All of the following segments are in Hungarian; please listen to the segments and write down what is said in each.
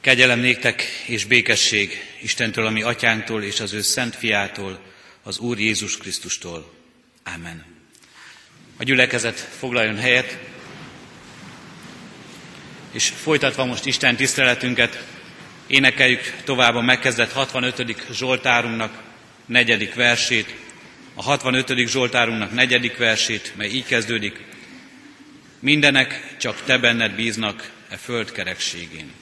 Kegyelem néktek és békesség Istentől, ami atyánktól és az ő szent fiától, az Úr Jézus Krisztustól. Amen. A gyülekezet foglaljon helyet, és folytatva most Isten tiszteletünket, énekeljük tovább a megkezdett 65. Zsoltárunknak negyedik versét, a 65. Zsoltárunknak negyedik versét, mely így kezdődik. Mindenek csak te benned bíznak e föld kerekségén.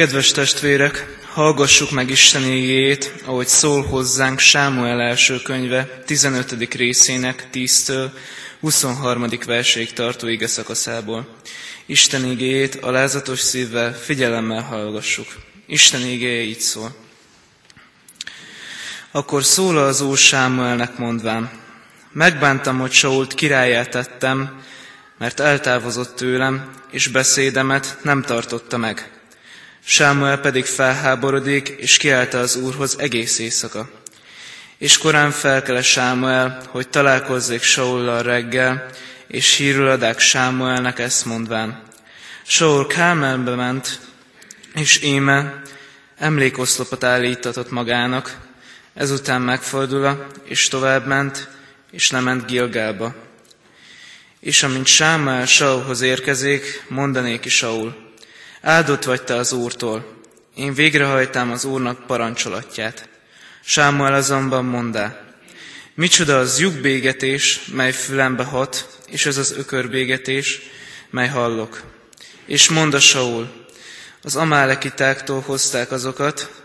Kedves testvérek, hallgassuk meg Isten igéjét, ahogy szól hozzánk Sámuel első könyve 15. részének 10-től 23. verséig tartó ige szakaszából. Isten igéjét alázatos szívvel, figyelemmel hallgassuk. Isten igéje így szól. Akkor szól az Úr Sámuelnek mondván, megbántam, hogy Sault királyát tettem, mert eltávozott tőlem, és beszédemet nem tartotta meg. Sámuel pedig felháborodik, és kiállta az Úrhoz egész éjszaka. És korán felkele Sámuel, hogy találkozzék Saullal reggel, és hírül adák Sámuelnek ezt mondván. Saul Kámelbe ment, és éme emlékoszlopot állítatott magának, ezután megfordul, és tovább ment, és lement Gilgába. És amint Sámuel Saulhoz érkezik, mondanéki Saul, Áldott vagy te az Úrtól, én végrehajtám az Úrnak parancsolatját. Sámuel azonban mondá, micsoda az lyukbégetés, mely fülembe hat, és ez az ökörbégetés, mely hallok. És mondd Saul, az amálekitáktól hozták azokat,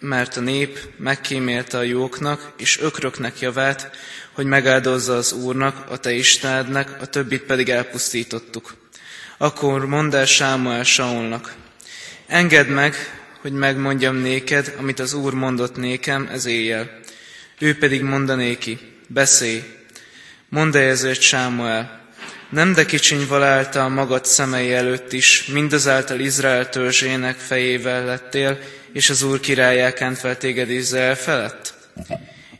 mert a nép megkímélte a jóknak és ökröknek javát, hogy megáldozza az Úrnak, a te Istenednek, a többit pedig elpusztítottuk. Akkor mondd el Sámuel Saulnak, engedd meg, hogy megmondjam néked, amit az Úr mondott nékem ez éjjel. Ő pedig mondanéki, beszélj. Mondd -e ezért Sámuel, nem de kicsinyvalálta a magad szemei előtt is, mindazáltal Izrael törzsének fejével lettél, és az Úr királyá kent fel téged Izrael felett?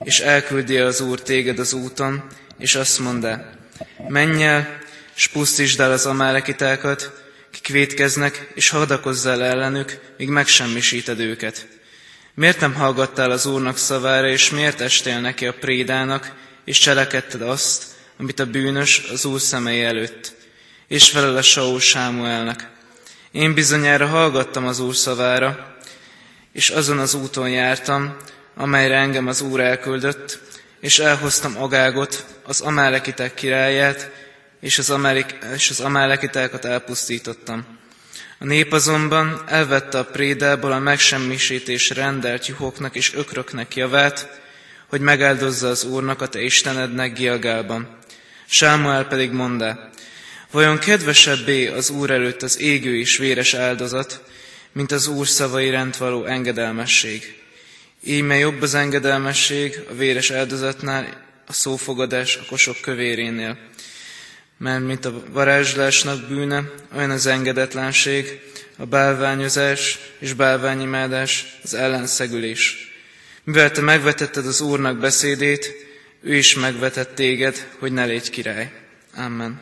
És elküldi az Úr téged az úton, és azt mondja, menj el, és pusztítsd el az amálekitákat, kik vétkeznek, és hadakozzál ellenük, míg megsemmisíted őket. Miért nem hallgattál az Úrnak szavára, és miért estél neki a prédának, és cselekedted azt, amit a bűnös az Úr szemei előtt? És felel a Saul Sámuelnek. Én bizonyára hallgattam az Úr szavára, és azon az úton jártam, amelyre engem az Úr elküldött, és elhoztam Agágot, az Amálekitek királyát, és az, amelik, és az amálekitákat elpusztítottam. A nép azonban elvette a prédából a megsemmisítés rendelt juhoknak és ökröknek javát, hogy megáldozza az Úrnak a te Istenednek Gilgálban. Sámuel pedig mondta, vajon kedvesebbé az Úr előtt az égő és véres áldozat, mint az Úr szavai rendvaló engedelmesség. Íme jobb az engedelmesség a véres áldozatnál, a szófogadás a kosok kövérénél. Mert mint a varázslásnak bűne, olyan az engedetlenség, a bálványozás és bálványimádás, az ellenszegülés. Mivel te megvetetted az Úrnak beszédét, ő is megvetett téged, hogy ne légy király. Amen.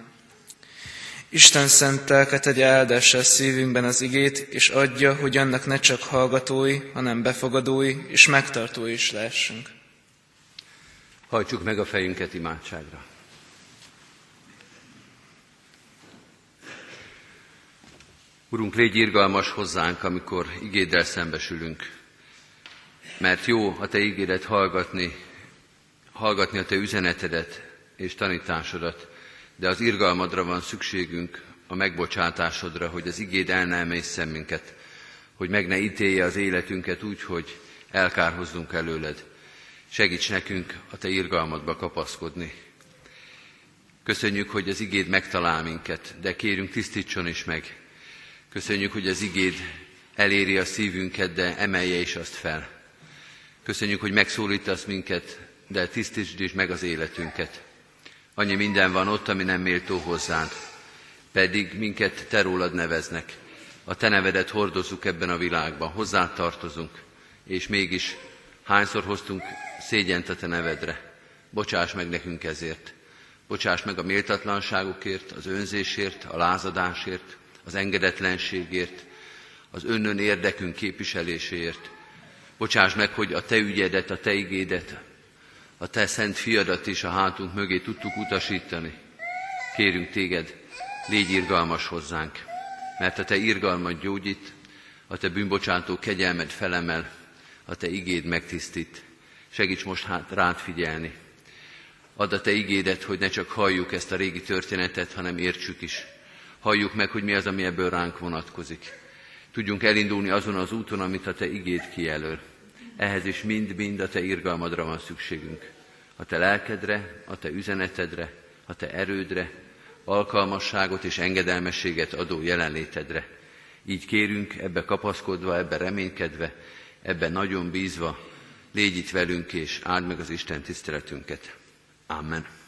Isten szent lelke tegye áldással szívünkben az igét, és adja, hogy annak ne csak hallgatói, hanem befogadói és megtartói is lehessünk. Hajtsuk meg a fejünket imádságra. Urunk, légy irgalmas hozzánk, amikor igéddel szembesülünk, mert jó a Te ígédet hallgatni, hallgatni a Te üzenetedet és tanításodat, de az irgalmadra van szükségünk, a megbocsátásodra, hogy az igéd el ne emészzen minket, hogy meg ne ítélje az életünket úgy, hogy elkárhozzunk előled. Segíts nekünk a Te irgalmadba kapaszkodni. Köszönjük, hogy az igéd megtalál minket, de kérünk tisztítson is meg. Köszönjük, hogy az igéd eléri a szívünket, de emelje is azt fel. Köszönjük, hogy megszólítasz minket, de tisztítsd is meg az életünket. Annyi minden van ott, ami nem méltó hozzád, pedig minket te rólad neveznek. A te nevedet hordozzuk ebben a világban, hozzád tartozunk, és mégis hányszor hoztunk szégyent a te nevedre. Bocsáss meg nekünk ezért. Bocsáss meg a méltatlanságokért, az önzésért, a lázadásért, az engedetlenségért, az önnön érdekünk képviseléséért. Bocsáss meg, hogy a Te ügyedet, a Te igédet, a Te szent fiadat is a hátunk mögé tudtuk utasítani. Kérünk Téged, légy irgalmas hozzánk, mert a Te irgalmad gyógyít, a Te bűnbocsátó kegyelmed felemel, a Te igéd megtisztít. Segíts most hát rád figyelni. Add a Te igédet, hogy ne csak halljuk ezt a régi történetet, hanem értsük is. Halljuk meg, hogy mi az, ami ebből ránk vonatkozik. Tudjunk elindulni azon az úton, amit a Te igéd kijelöl. Ehhez is mind-mind a Te irgalmadra van szükségünk. A Te lelkedre, a Te üzenetedre, a Te erődre, alkalmasságot és engedelmességet adó jelenlétedre. Így kérünk, ebbe kapaszkodva, ebbe reménykedve, ebbe nagyon bízva, légy itt velünk és áld meg az Isten tiszteletünket. Amen.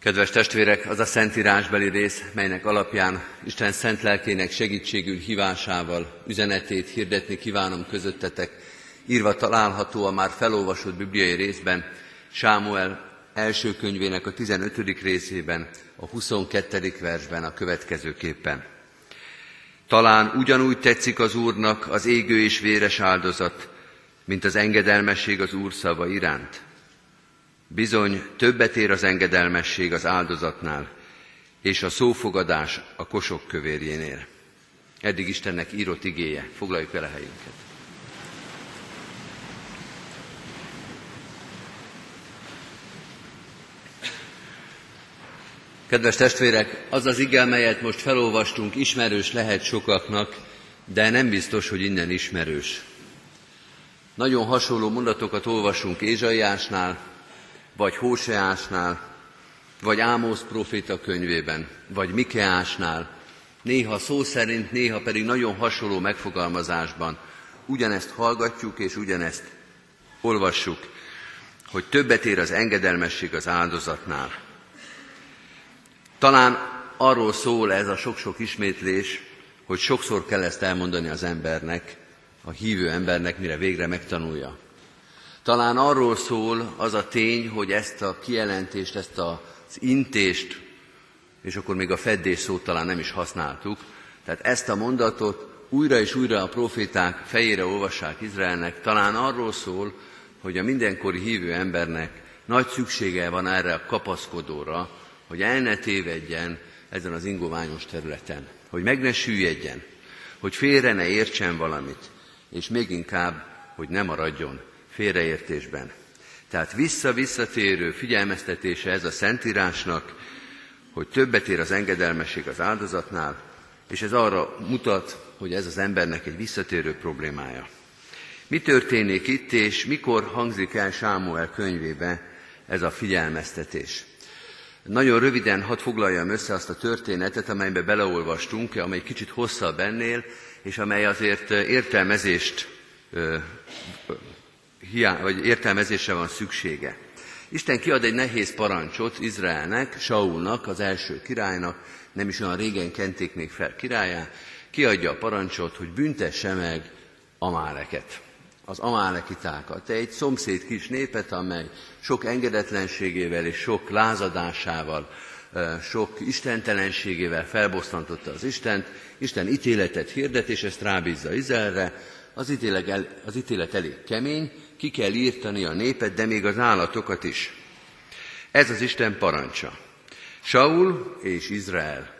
Kedves testvérek, az a szentírásbeli rész, melynek alapján Isten szent lelkének segítségül hívásával üzenetét hirdetni kívánom közöttetek, írva található a már felolvasott bibliai részben, Sámuel első könyvének a 15. részében, a 22. versben a következőképpen. Talán ugyanúgy tetszik az Úrnak az égő és véres áldozat, mint az engedelmesség az Úr szava iránt. Bizony többet ér az engedelmesség az áldozatnál, és a szófogadás a kosok kövérjénél. Eddig Istennek írott igéje. Foglaljuk vele helyünket. Kedves testvérek, az az ige, melyet most felolvastunk, ismerős lehet sokaknak, de nem biztos, hogy innen ismerős. Nagyon hasonló mondatokat olvasunk Ézsaiásnál, vagy Hóseásnál, vagy Ámosz proféta könyvében, vagy Mikeásnál, néha szó szerint, néha pedig nagyon hasonló megfogalmazásban ugyanezt hallgatjuk és ugyanezt olvassuk, hogy többet ér az engedelmesség az áldozatnál. Talán arról szól ez a sok-sok ismétlés, hogy sokszor kell ezt elmondani az embernek, a hívő embernek, mire végre megtanulja. Talán arról szól az a tény, hogy ezt a kijelentést, ezt az intést, és akkor még a feddés szót talán nem is használtuk, tehát ezt a mondatot újra és újra a proféták fejére olvassák Izraelnek, talán arról szól, hogy a mindenkori hívő embernek nagy szüksége van erre a kapaszkodóra, hogy el ne tévedjen ezen az ingoványos területen, hogy meg ne süllyedjen, hogy félre ne értsen valamit, és még inkább, hogy ne maradjon félreértésben. Tehát vissza-visszatérő figyelmeztetése ez a Szentírásnak, hogy többet ér az engedelmesség az áldozatnál, és ez arra mutat, hogy ez az embernek egy visszatérő problémája. Mi történik itt, és mikor hangzik el Sámuel könyvébe ez a figyelmeztetés? Nagyon röviden hadd foglaljam össze azt a történetet, amelybe beleolvastunk, amely kicsit hosszabb ennél, és amely azért értelmezést hiá, vagy értelmezésre van szüksége. Isten kiad egy nehéz parancsot Izraelnek, Saulnak, az első királynak, nem is olyan régen kenték még fel királyá, kiadja a parancsot, hogy büntesse meg Amáleket, az amálekitákat, egy szomszéd kis népet, amely sok engedetlenségével és sok lázadásával, sok istentelenségével felbosszantotta az Istent, Isten ítéletet hirdet, és ezt rábízza Izraelre, az ítélet, az ítélet elég kemény, ki kell írtani a népet, de még az állatokat is. Ez az Isten parancsa. Saul és Izrael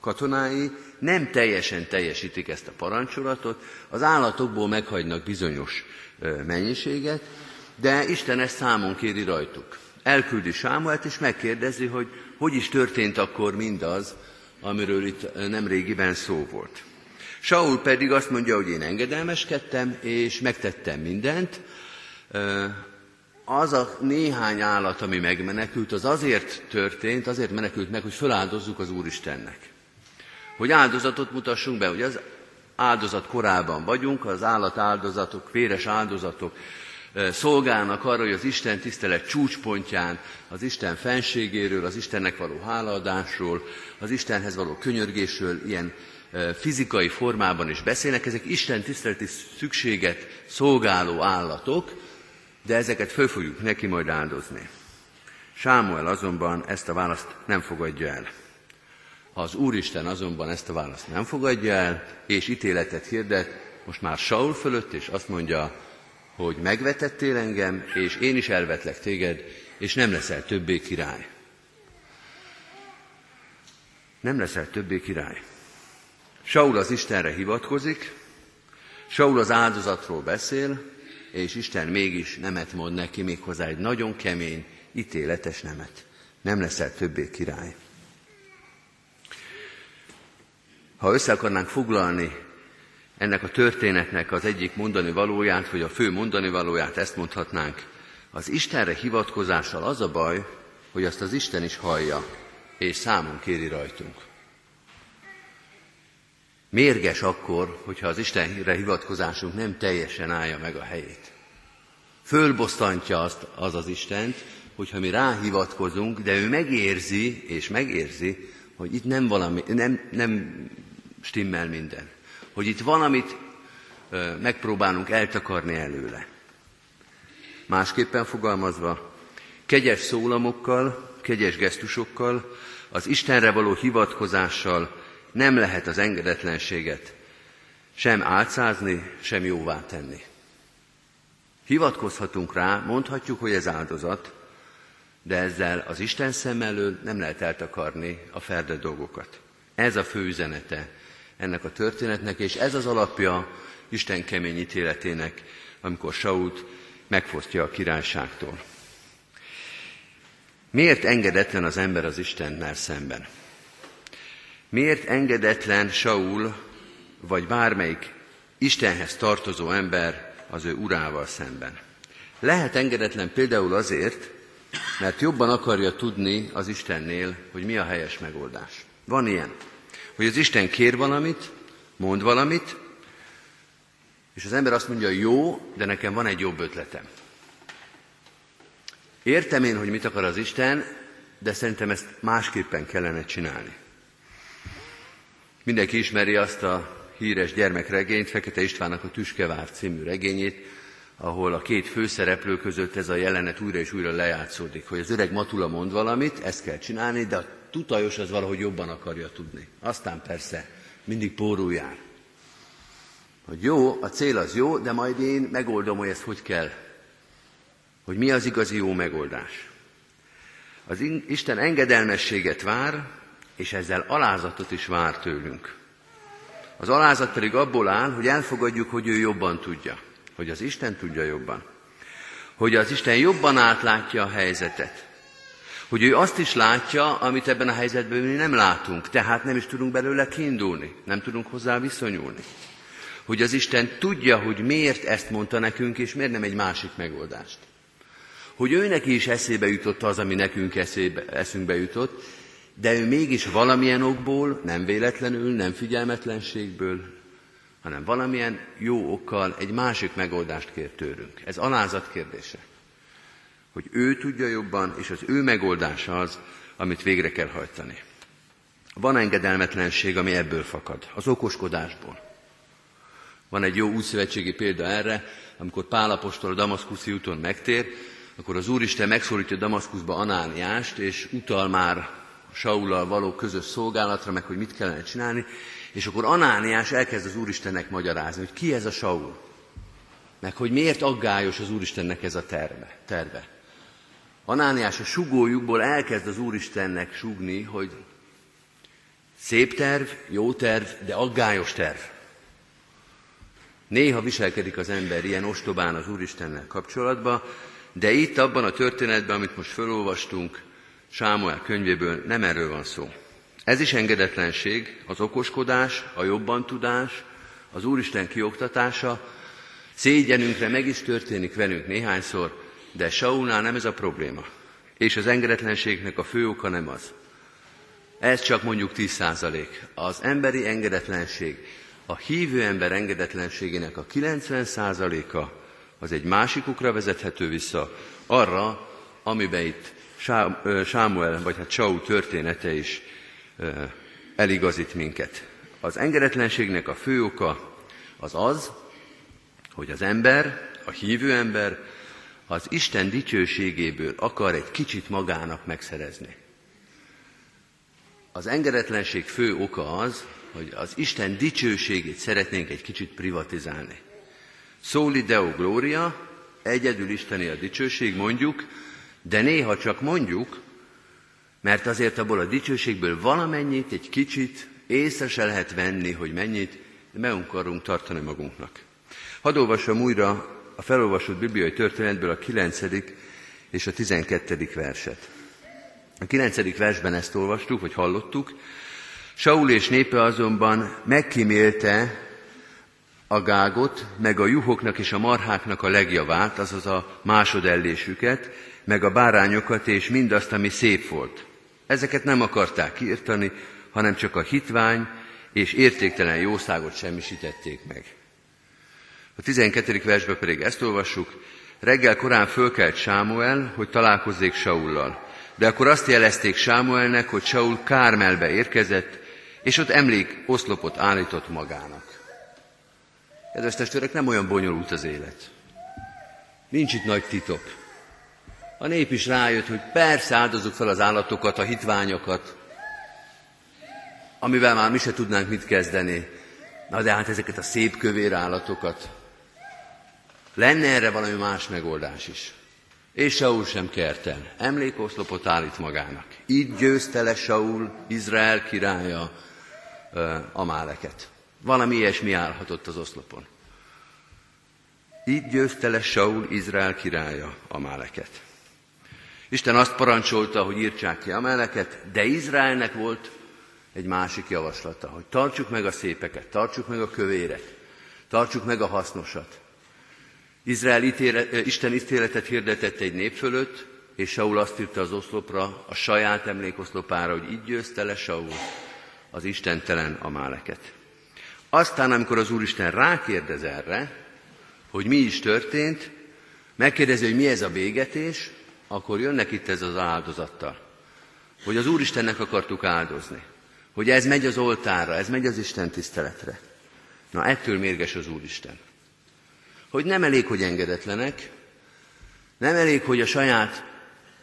katonái nem teljesen teljesítik ezt a parancsolatot, az állatokból meghagynak bizonyos mennyiséget, de Isten ezt számon kéri rajtuk. Elküldi Sámuelt, és megkérdezi, hogy hogy is történt akkor mindaz, amiről itt nemrégiben szó volt. Saul pedig azt mondja, hogy én engedelmeskedtem, és megtettem mindent. Az a néhány állat, ami megmenekült, az azért történt, azért menekült meg, hogy feláldozzuk az Úristennek. Hogy áldozatot mutassunk be, hogy az áldozat korában vagyunk, az állat áldozatok, véres áldozatok szolgálnak arra, hogy az Isten tisztelet csúcspontján, az Isten fenségéről, az Istennek való hálaadásról, az Istenhez való könyörgésről ilyen fizikai formában is beszélnek, ezek Isten tiszteleti szükséget szolgáló állatok, de ezeket föl fogjuk neki majd áldozni. Sámuel azonban ezt a választ nem fogadja el. Az Úristen azonban ezt a választ nem fogadja el, és ítéletet hirdet, most már Saul fölött, és azt mondja, hogy megvetettél engem, és én is elvetlek téged, és nem leszel többé király. Nem leszel többé király. Saul az Istenre hivatkozik, Saul az áldozatról beszél, és Isten mégis nemet mond neki, méghozzá egy nagyon kemény, ítéletes nemet. Nem leszel többé király. Ha össze akarnánk foglalni ennek a történetnek az egyik mondani valóját, vagy a fő mondani valóját, ezt mondhatnánk, az Istenre hivatkozással az a baj, hogy azt az Isten is hallja, és számon kéri rajtunk. Mérges akkor, hogyha az Istenre hivatkozásunk nem teljesen állja meg a helyét. Fölbosszantja azt az az Istent, hogyha mi ráhivatkozunk, de ő megérzi, és megérzi, hogy itt nem valami, nem, nem stimmel minden. Hogy itt valamit ö, megpróbálunk eltakarni előle. Másképpen fogalmazva, kegyes szólamokkal, kegyes gesztusokkal, az Istenre való hivatkozással nem lehet az engedetlenséget sem álcázni, sem jóvá tenni. Hivatkozhatunk rá, mondhatjuk, hogy ez áldozat, de ezzel az Isten szem elől nem lehet eltakarni a ferde dolgokat. Ez a fő üzenete ennek a történetnek, és ez az alapja Isten kemény ítéletének, amikor Sault megfosztja a királyságtól. Miért engedetlen az ember az Istennel szemben? Miért engedetlen Saul, vagy bármelyik Istenhez tartozó ember az ő urával szemben? Lehet engedetlen például azért, mert jobban akarja tudni az Istennél, hogy mi a helyes megoldás. Van ilyen, hogy az Isten kér valamit, mond valamit, és az ember azt mondja, jó, de nekem van egy jobb ötletem. Értem én, hogy mit akar az Isten, de szerintem ezt másképpen kellene csinálni. Mindenki ismeri azt a híres gyermekregényt, Fekete Istvánnak a Tüskevár című regényét, ahol a két főszereplő között ez a jelenet újra és újra lejátszódik, hogy az öreg Matula mond valamit, ezt kell csinálni, de a tutajos az valahogy jobban akarja tudni. Aztán persze mindig pórul jár. Hogy jó, a cél az jó, de majd én megoldom, hogy ezt hogy kell. Hogy mi az igazi jó megoldás. Az Isten engedelmességet vár, és ezzel alázatot is vár tőlünk. Az alázat pedig abból áll, hogy elfogadjuk, hogy ő jobban tudja, hogy az Isten tudja jobban, hogy az Isten jobban átlátja a helyzetet, hogy ő azt is látja, amit ebben a helyzetben mi nem látunk, tehát nem is tudunk belőle kiindulni, nem tudunk hozzá viszonyulni. Hogy az Isten tudja, hogy miért ezt mondta nekünk, és miért nem egy másik megoldást. Hogy ő neki is eszébe jutott az, ami nekünk eszébe, eszünkbe jutott, de ő mégis valamilyen okból, nem véletlenül, nem figyelmetlenségből, hanem valamilyen jó okkal egy másik megoldást kér tőlünk. Ez alázat kérdése. Hogy ő tudja jobban, és az ő megoldása az, amit végre kell hajtani. Van engedelmetlenség, ami ebből fakad, az okoskodásból. Van egy jó újszövetségi példa erre, amikor Pálapostól a Damaszkuszi úton megtér, akkor az Úristen megszólítja Damaszkuszba Anániást, és utal már Saulal való közös szolgálatra, meg hogy mit kellene csinálni, és akkor Anániás elkezd az Úristennek magyarázni, hogy ki ez a Saul, meg hogy miért aggályos az Úristennek ez a terve. terve. Anániás a sugójukból elkezd az Úristennek sugni, hogy szép terv, jó terv, de aggályos terv. Néha viselkedik az ember ilyen ostobán az Úristennel kapcsolatban, de itt abban a történetben, amit most felolvastunk, Sámuel könyvéből nem erről van szó. Ez is engedetlenség, az okoskodás, a jobban tudás, az Úristen kioktatása, szégyenünkre meg is történik velünk néhányszor, de Saulnál nem ez a probléma. És az engedetlenségnek a fő oka nem az. Ez csak mondjuk 10 százalék. Az emberi engedetlenség, a hívő ember engedetlenségének a 90 százaléka az egy másikukra vezethető vissza, arra, amiben itt Sámuel, vagy hát Saul története is eligazít minket. Az engedetlenségnek a fő oka az az, hogy az ember, a hívő ember az Isten dicsőségéből akar egy kicsit magának megszerezni. Az engedetlenség fő oka az, hogy az Isten dicsőségét szeretnénk egy kicsit privatizálni. Szóli Deo Gloria, egyedül Isteni a dicsőség, mondjuk, de néha csak mondjuk, mert azért abból a dicsőségből valamennyit, egy kicsit észre se lehet venni, hogy mennyit meg akarunk tartani magunknak. Hadd olvassam újra a felolvasott bibliai történetből a 9. és a 12. verset. A 9. versben ezt olvastuk, vagy hallottuk. Saul és népe azonban megkímélte a gágot, meg a juhoknak és a marháknak a legjavát, azaz a másodellésüket, meg a bárányokat és mindazt, ami szép volt. Ezeket nem akarták kiirtani, hanem csak a hitvány és értéktelen jószágot semmisítették meg. A 12. versben pedig ezt olvassuk, reggel korán fölkelt Sámuel, hogy találkozzék Saullal. De akkor azt jelezték Sámuelnek, hogy Saul Kármelbe érkezett, és ott emlék oszlopot állított magának. Kedves testvérek, nem olyan bonyolult az élet. Nincs itt nagy titok. A nép is rájött, hogy persze áldozzuk fel az állatokat, a hitványokat, amivel már mi se tudnánk mit kezdeni. Na de hát ezeket a szép kövér állatokat. Lenne erre valami más megoldás is. És Saul sem kerten. Emlékoszlopot állít magának. Így győzte le Saul, Izrael királya, Amáleket. Valami ilyesmi állhatott az oszlopon. Így győzte le Saul, Izrael királya Amáleket. Isten azt parancsolta, hogy írtsák ki Amáleket, de Izraelnek volt egy másik javaslata, hogy tartsuk meg a szépeket, tartsuk meg a kövéret, tartsuk meg a hasznosat. Izrael ítélet, Isten ítéletet hirdetett egy nép fölött, és Saul azt írta az oszlopra, a saját emlékoszlopára, hogy így győzte le Saul az istentelen Amáleket. Aztán, amikor az Úristen rákérdez erre, hogy mi is történt, megkérdezi, hogy mi ez a végetés, akkor jönnek itt ez az áldozattal. Hogy az Úristennek akartuk áldozni. Hogy ez megy az oltára, ez megy az Isten tiszteletre. Na, ettől mérges az Úristen. Hogy nem elég, hogy engedetlenek, nem elég, hogy a saját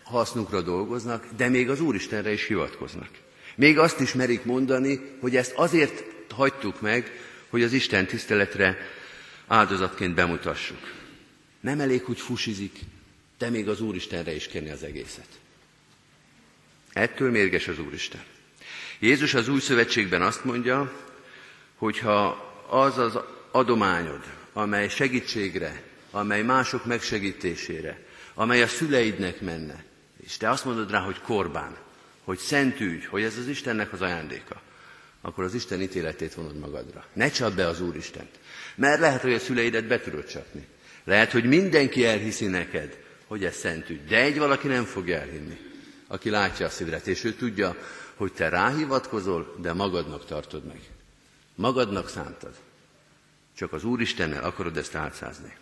hasznukra dolgoznak, de még az Úristenre is hivatkoznak. Még azt is merik mondani, hogy ezt azért hagytuk meg, hogy az Isten tiszteletre áldozatként bemutassuk. Nem elég, hogy fusizik, de még az Úristenre is kenni az egészet. Ettől mérges az Úristen. Jézus az új szövetségben azt mondja, hogy ha az az adományod, amely segítségre, amely mások megsegítésére, amely a szüleidnek menne, és te azt mondod rá, hogy korbán, hogy szent ügy, hogy ez az Istennek az ajándéka, akkor az Isten ítéletét vonod magadra. Ne csapd be az Úristent. Mert lehet, hogy a szüleidet be tudod csapni. Lehet, hogy mindenki elhiszi neked, hogy ez szent ügy. De egy valaki nem fogja elhinni, aki látja a szívedet, és ő tudja, hogy te ráhivatkozol, de magadnak tartod meg. Magadnak szántad. Csak az Úristennel akarod ezt álcázni.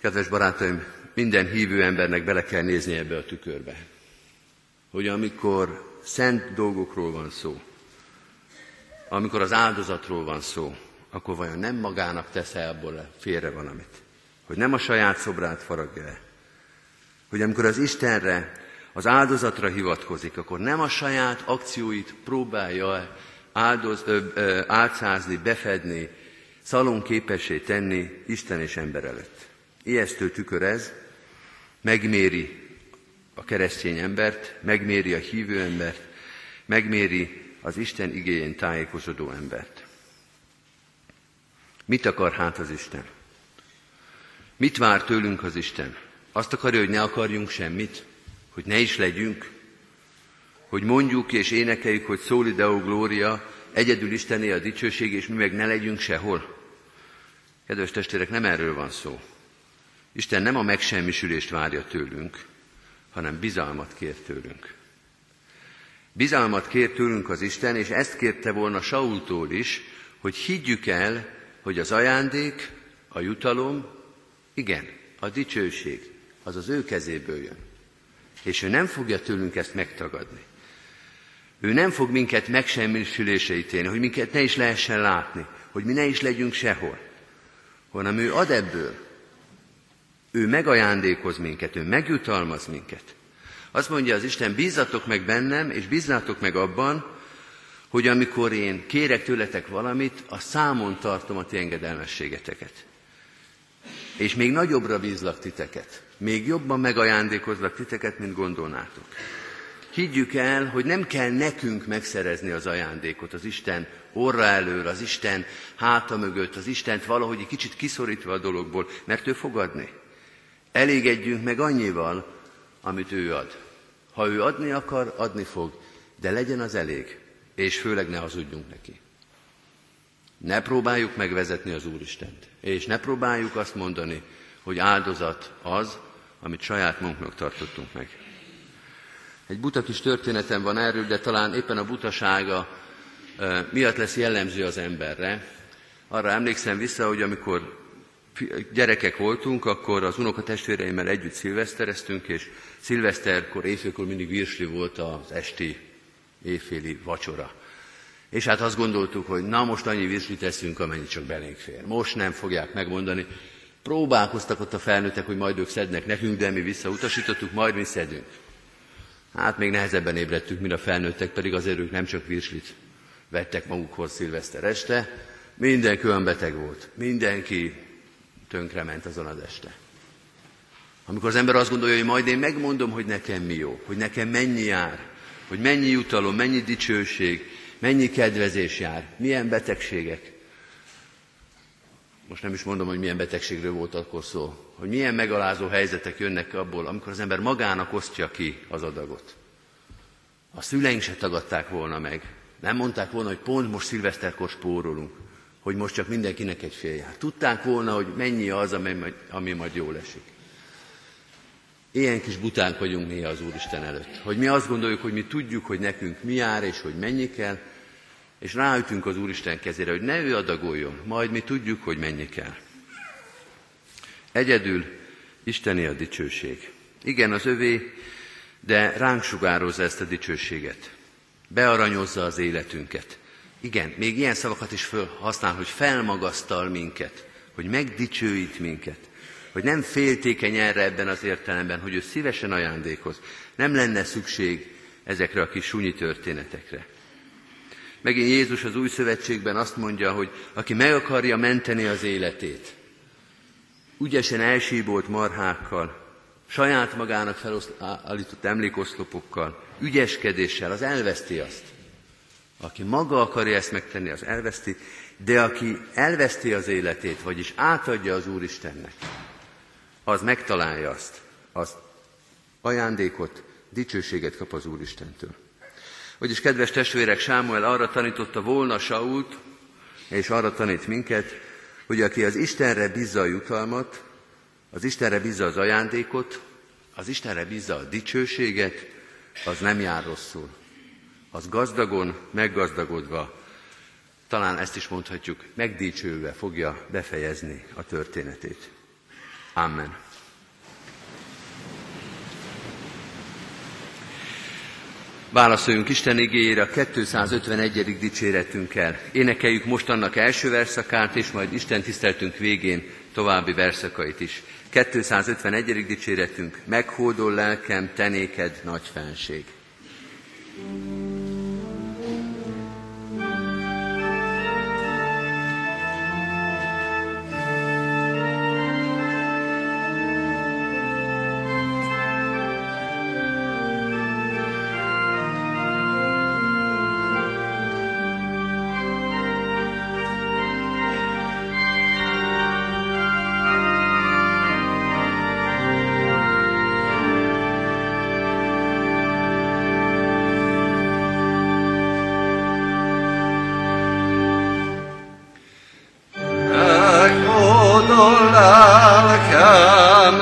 Kedves barátaim, minden hívő embernek bele kell nézni ebbe a tükörbe. Hogy amikor szent dolgokról van szó, amikor az áldozatról van szó, akkor vajon nem magának tesz el abból félre valamit? Hogy nem a saját szobrát faragja le? Hogy amikor az Istenre, az áldozatra hivatkozik, akkor nem a saját akcióit próbálja áldoz, ö, ö, álcázni, befedni, szalon képessé tenni Isten és ember előtt. Ijesztő tükör ez, megméri a keresztény embert, megméri a hívő embert, megméri az Isten igényén tájékozódó embert. Mit akar hát az Isten? Mit vár tőlünk az Isten? Azt akarja, hogy ne akarjunk semmit? Hogy ne is legyünk? Hogy mondjuk és énekeljük, hogy szóli Deo Gloria, egyedül Istené a dicsőség, és mi meg ne legyünk sehol? Kedves testvérek, nem erről van szó. Isten nem a megsemmisülést várja tőlünk, hanem bizalmat kér tőlünk. Bizalmat kér tőlünk az Isten, és ezt kérte volna Saultól is, hogy higgyük el, hogy az ajándék, a jutalom, igen, a dicsőség, az az ő kezéből jön. És ő nem fogja tőlünk ezt megtagadni. Ő nem fog minket megsemmisülésre ítélni, hogy minket ne is lehessen látni, hogy mi ne is legyünk sehol, hanem ő ad ebből, ő megajándékoz minket, ő megjutalmaz minket. Azt mondja az Isten, bízzatok meg bennem, és bízzátok meg abban, hogy amikor én kérek tőletek valamit, a számon tartom a ti engedelmességeteket. És még nagyobbra bízlak titeket. Még jobban megajándékozlak titeket, mint gondolnátok. Higgyük el, hogy nem kell nekünk megszerezni az ajándékot, az Isten orra elől, az Isten háta mögött, az Istent valahogy egy kicsit kiszorítva a dologból, mert ő fog adni. Elégedjünk meg annyival, amit ő ad. Ha ő adni akar, adni fog, de legyen az elég, és főleg ne hazudjunk neki. Ne próbáljuk megvezetni az Úristent, és ne próbáljuk azt mondani, hogy áldozat az, amit saját magunknak tartottunk meg. Egy buta kis történetem van erről, de talán éppen a butasága miatt lesz jellemző az emberre. Arra emlékszem vissza, hogy amikor gyerekek voltunk, akkor az unokatestvéreimmel együtt szilvesztereztünk, és szilveszterkor, éjfélkor mindig virsli volt az esti éjféli vacsora. És hát azt gondoltuk, hogy na most annyi virslit teszünk, amennyi csak belénk fér. Most nem fogják megmondani. Próbálkoztak ott a felnőttek, hogy majd ők szednek nekünk, de mi visszautasítottuk, majd mi szedünk. Hát még nehezebben ébredtük, mint a felnőttek, pedig azért ők nem csak virslit vettek magukhoz szilveszter este, mindenki olyan beteg volt. Mindenki tönkrement azon az este. Amikor az ember azt gondolja, hogy majd én megmondom, hogy nekem mi jó, hogy nekem mennyi jár, hogy mennyi jutalom, mennyi dicsőség, mennyi kedvezés jár, milyen betegségek. Most nem is mondom, hogy milyen betegségről volt akkor szó, hogy milyen megalázó helyzetek jönnek abból, amikor az ember magának osztja ki az adagot. A szüleink se tagadták volna meg. Nem mondták volna, hogy pont most szilveszterkor spórolunk hogy most csak mindenkinek egy fél jár. Tudták volna, hogy mennyi az, ami ami majd jól esik. Ilyen kis butánk vagyunk néha az Úristen előtt. Hogy mi azt gondoljuk, hogy mi tudjuk, hogy nekünk mi jár, és hogy mennyi kell, és ráütünk az Úristen kezére, hogy ne ő adagoljon, majd mi tudjuk, hogy mennyi kell. Egyedül Isteni a dicsőség. Igen, az övé, de ránk sugározza ezt a dicsőséget. Bearanyozza az életünket. Igen, még ilyen szavakat is használ, hogy felmagasztal minket, hogy megdicsőít minket, hogy nem féltékeny erre ebben az értelemben, hogy ő szívesen ajándékoz. Nem lenne szükség ezekre a kis sunyi történetekre. Megint Jézus az új szövetségben azt mondja, hogy aki meg akarja menteni az életét, ügyesen elsíbolt marhákkal, saját magának felállított emlékoszlopokkal, ügyeskedéssel, az elveszti azt. Aki maga akarja ezt megtenni, az elveszti, de aki elveszti az életét, vagyis átadja az Úristennek, az megtalálja azt, az ajándékot, dicsőséget kap az Úristentől. Vagyis, kedves testvérek, Sámuel arra tanította volna Sault, és arra tanít minket, hogy aki az Istenre bízza a jutalmat, az Istenre bízza az ajándékot, az Istenre bízza a dicsőséget, az nem jár rosszul az gazdagon, meggazdagodva talán ezt is mondhatjuk, megdicsőve fogja befejezni a történetét. Amen. Válaszoljunk Isten igényére a 251. dicséretünkkel. Énekeljük most annak első verszakát, és majd Isten tiszteltünk végén további verszakait is. 251. dicséretünk, meghódol lelkem, tenéked nagy fenség. thank you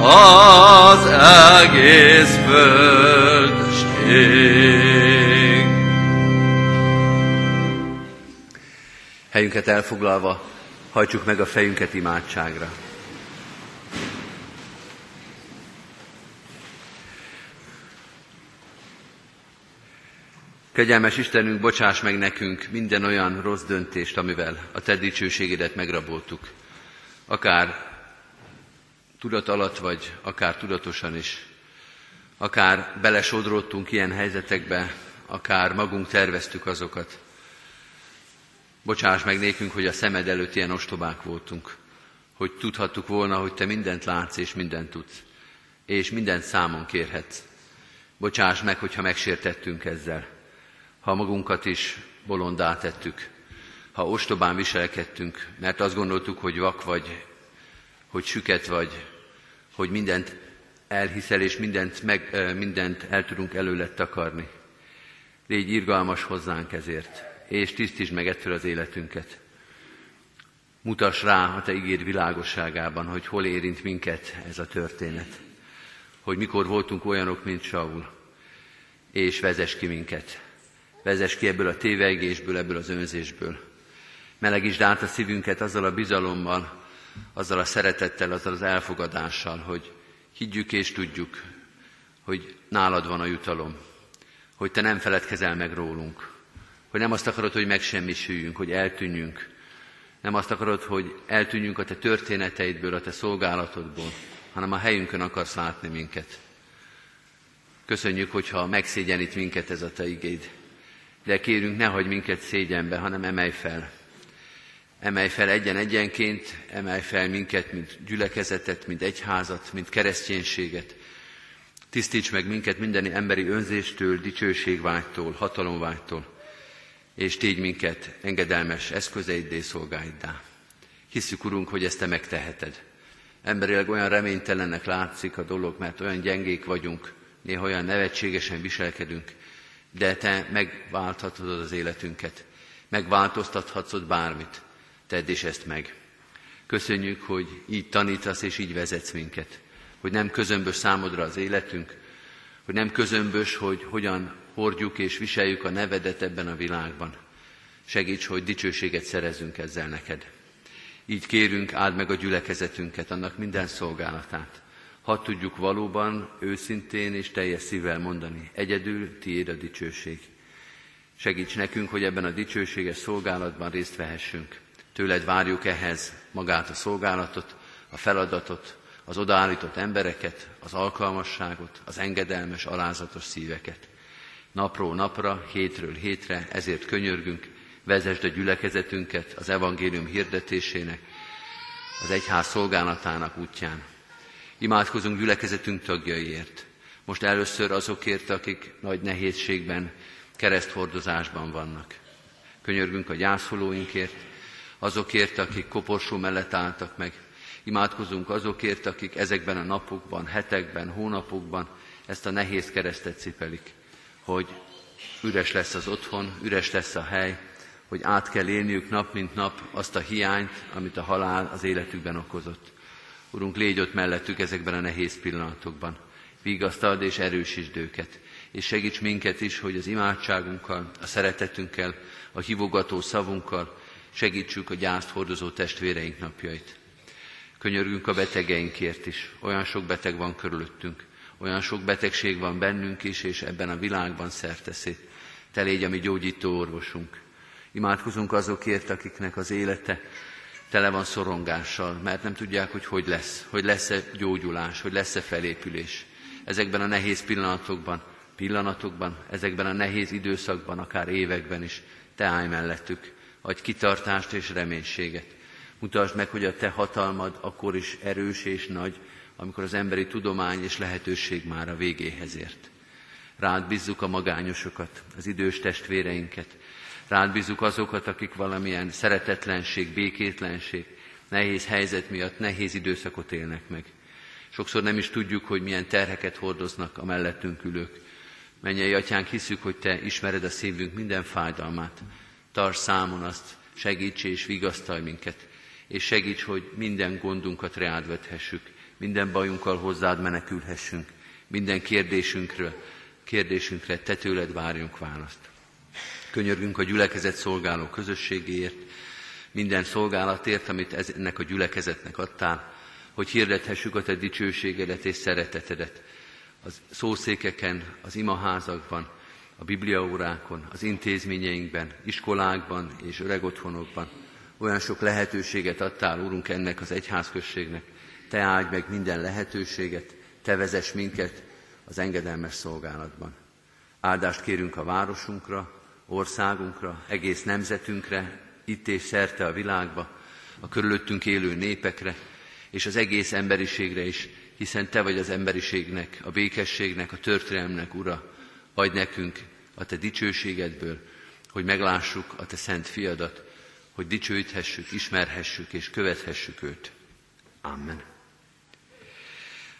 az egész földség. Helyünket elfoglalva, hajtsuk meg a fejünket imádságra. Kegyelmes Istenünk, bocsáss meg nekünk minden olyan rossz döntést, amivel a Te dicsőségedet megraboltuk. Akár tudat alatt, vagy akár tudatosan is. Akár belesodródtunk ilyen helyzetekbe, akár magunk terveztük azokat. Bocsáss meg nékünk, hogy a szemed előtt ilyen ostobák voltunk, hogy tudhattuk volna, hogy Te mindent látsz és mindent tudsz, és mindent számon kérhetsz. Bocsáss meg, hogyha megsértettünk ezzel ha magunkat is bolondá tettük, ha ostobán viselkedtünk, mert azt gondoltuk, hogy vak vagy, hogy süket vagy, hogy mindent elhiszel, és mindent, meg, mindent el tudunk előlet takarni. Légy irgalmas hozzánk ezért, és tisztítsd meg ettől az életünket. Mutass rá a Te ígér világosságában, hogy hol érint minket ez a történet. Hogy mikor voltunk olyanok, mint Saul, és vezess ki minket vezess ki ebből a tévegésből, ebből az önzésből. Melegítsd át a szívünket azzal a bizalommal, azzal a szeretettel, azzal az elfogadással, hogy higgyük és tudjuk, hogy nálad van a jutalom, hogy te nem feledkezel meg rólunk, hogy nem azt akarod, hogy megsemmisüljünk, hogy eltűnjünk, nem azt akarod, hogy eltűnjünk a te történeteidből, a te szolgálatodból, hanem a helyünkön akarsz látni minket. Köszönjük, hogyha megszégyenít minket ez a te igéd de kérünk, ne hagyj minket szégyenbe, hanem emelj fel. Emelj fel egyen-egyenként, emelj fel minket, mint gyülekezetet, mint egyházat, mint kereszténységet. Tisztíts meg minket minden emberi önzéstől, dicsőségvágytól, hatalomvágytól, és tégy minket engedelmes eszközeiddé, szolgáiddá. Hiszük, Urunk, hogy ezt Te megteheted. Emberileg olyan reménytelennek látszik a dolog, mert olyan gyengék vagyunk, néha olyan nevetségesen viselkedünk, de te megválthatod az életünket, megváltoztathatod bármit. Tedd is ezt meg. Köszönjük, hogy így tanítasz és így vezetsz minket, hogy nem közömbös számodra az életünk, hogy nem közömbös, hogy hogyan hordjuk és viseljük a nevedet ebben a világban. Segíts, hogy dicsőséget szerezünk ezzel neked. Így kérünk, áld meg a gyülekezetünket, annak minden szolgálatát ha tudjuk valóban, őszintén és teljes szívvel mondani, egyedül tiéd a dicsőség. Segíts nekünk, hogy ebben a dicsőséges szolgálatban részt vehessünk. Tőled várjuk ehhez magát a szolgálatot, a feladatot, az odaállított embereket, az alkalmasságot, az engedelmes, alázatos szíveket. Napról napra, hétről hétre, ezért könyörgünk, vezesd a gyülekezetünket az evangélium hirdetésének, az egyház szolgálatának útján. Imádkozunk gyülekezetünk tagjaiért. Most először azokért, akik nagy nehézségben, kereszthordozásban vannak. Könyörgünk a gyászolóinkért, azokért, akik koporsó mellett álltak meg. Imádkozunk azokért, akik ezekben a napokban, hetekben, hónapokban ezt a nehéz keresztet cipelik, hogy üres lesz az otthon, üres lesz a hely, hogy át kell élniük nap mint nap azt a hiányt, amit a halál az életükben okozott. Urunk, légy ott mellettük ezekben a nehéz pillanatokban. Vigasztald és erősítsd őket, és segíts minket is, hogy az imádságunkkal, a szeretetünkkel, a hívogató szavunkkal segítsük a gyászt hordozó testvéreink napjait. Könyörgünk a betegeinkért is. Olyan sok beteg van körülöttünk, olyan sok betegség van bennünk is, és ebben a világban szerteszét. Te légy a mi gyógyító orvosunk. Imádkozunk azokért, akiknek az élete tele van szorongással, mert nem tudják, hogy hogy lesz, hogy lesz-e gyógyulás, hogy lesz-e felépülés. Ezekben a nehéz pillanatokban, pillanatokban, ezekben a nehéz időszakban, akár években is, te állj mellettük, adj kitartást és reménységet. Mutasd meg, hogy a te hatalmad akkor is erős és nagy, amikor az emberi tudomány és lehetőség már a végéhez ért. Rád bízzuk a magányosokat, az idős testvéreinket, rád bízzuk azokat, akik valamilyen szeretetlenség, békétlenség, nehéz helyzet miatt nehéz időszakot élnek meg. Sokszor nem is tudjuk, hogy milyen terheket hordoznak a mellettünk ülők. Mennyei atyánk, hiszük, hogy te ismered a szívünk minden fájdalmát. Tarts számon azt, segíts és vigasztalj minket, és segíts, hogy minden gondunkat reád vethessük, minden bajunkkal hozzád menekülhessünk, minden kérdésünkről, kérdésünkre te tőled várjunk választ. Könyörgünk a gyülekezet szolgáló közösségéért, minden szolgálatért, amit ennek a gyülekezetnek adtál, hogy hirdethessük a te dicsőségedet és szeretetedet az szószékeken, az imaházakban, a bibliaórákon, az intézményeinkben, iskolákban és öregotthonokban. Olyan sok lehetőséget adtál, Úrunk, ennek az egyházközségnek. Te áldj meg minden lehetőséget, Te vezess minket az engedelmes szolgálatban. Áldást kérünk a városunkra, országunkra, egész nemzetünkre, itt és szerte a világba, a körülöttünk élő népekre, és az egész emberiségre is, hiszen Te vagy az emberiségnek, a békességnek, a történelmnek, Ura. Adj nekünk a Te dicsőségedből, hogy meglássuk a Te szent fiadat, hogy dicsőíthessük, ismerhessük és követhessük őt. Amen.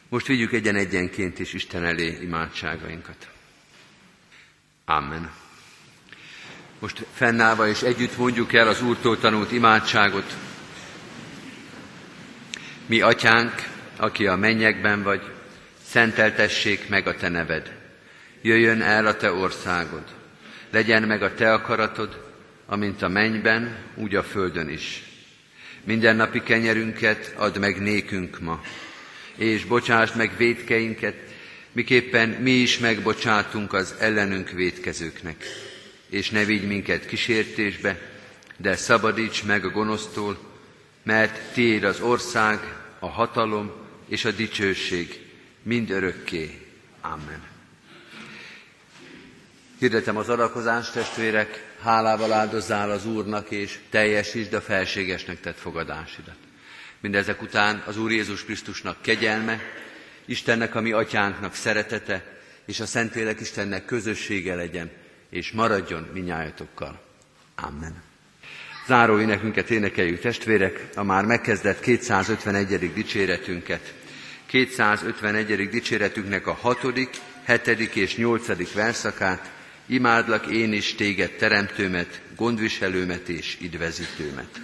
Most vigyük egyen-egyenként is Isten elé imádságainkat. Amen. Most fennállva és együtt mondjuk el az Úrtól tanult imádságot. Mi, Atyánk, aki a mennyekben vagy, szenteltessék meg a Te neved. Jöjjön el a Te országod. Legyen meg a Te akaratod, amint a mennyben, úgy a földön is. Minden napi kenyerünket add meg nékünk ma, és bocsásd meg védkeinket, miképpen mi is megbocsátunk az ellenünk védkezőknek. És ne vigy minket kísértésbe, de szabadíts meg a gonosztól, mert tiéd az ország, a hatalom és a dicsőség mind örökké. Amen. Hirdetem az adakozást, testvérek, hálával áldozzál az Úrnak, és teljesítsd a felségesnek tett fogadásidat. Mindezek után az Úr Jézus Krisztusnak kegyelme, Istennek, a mi atyánknak szeretete, és a Szentlélek Istennek közössége legyen, és maradjon minnyájatokkal. Amen. Záró énekünket énekeljük testvérek, a már megkezdett 251. dicséretünket. 251. dicséretünknek a hatodik, hetedik és nyolcadik verszakát, imádlak én is téged teremtőmet, gondviselőmet és idvezítőmet.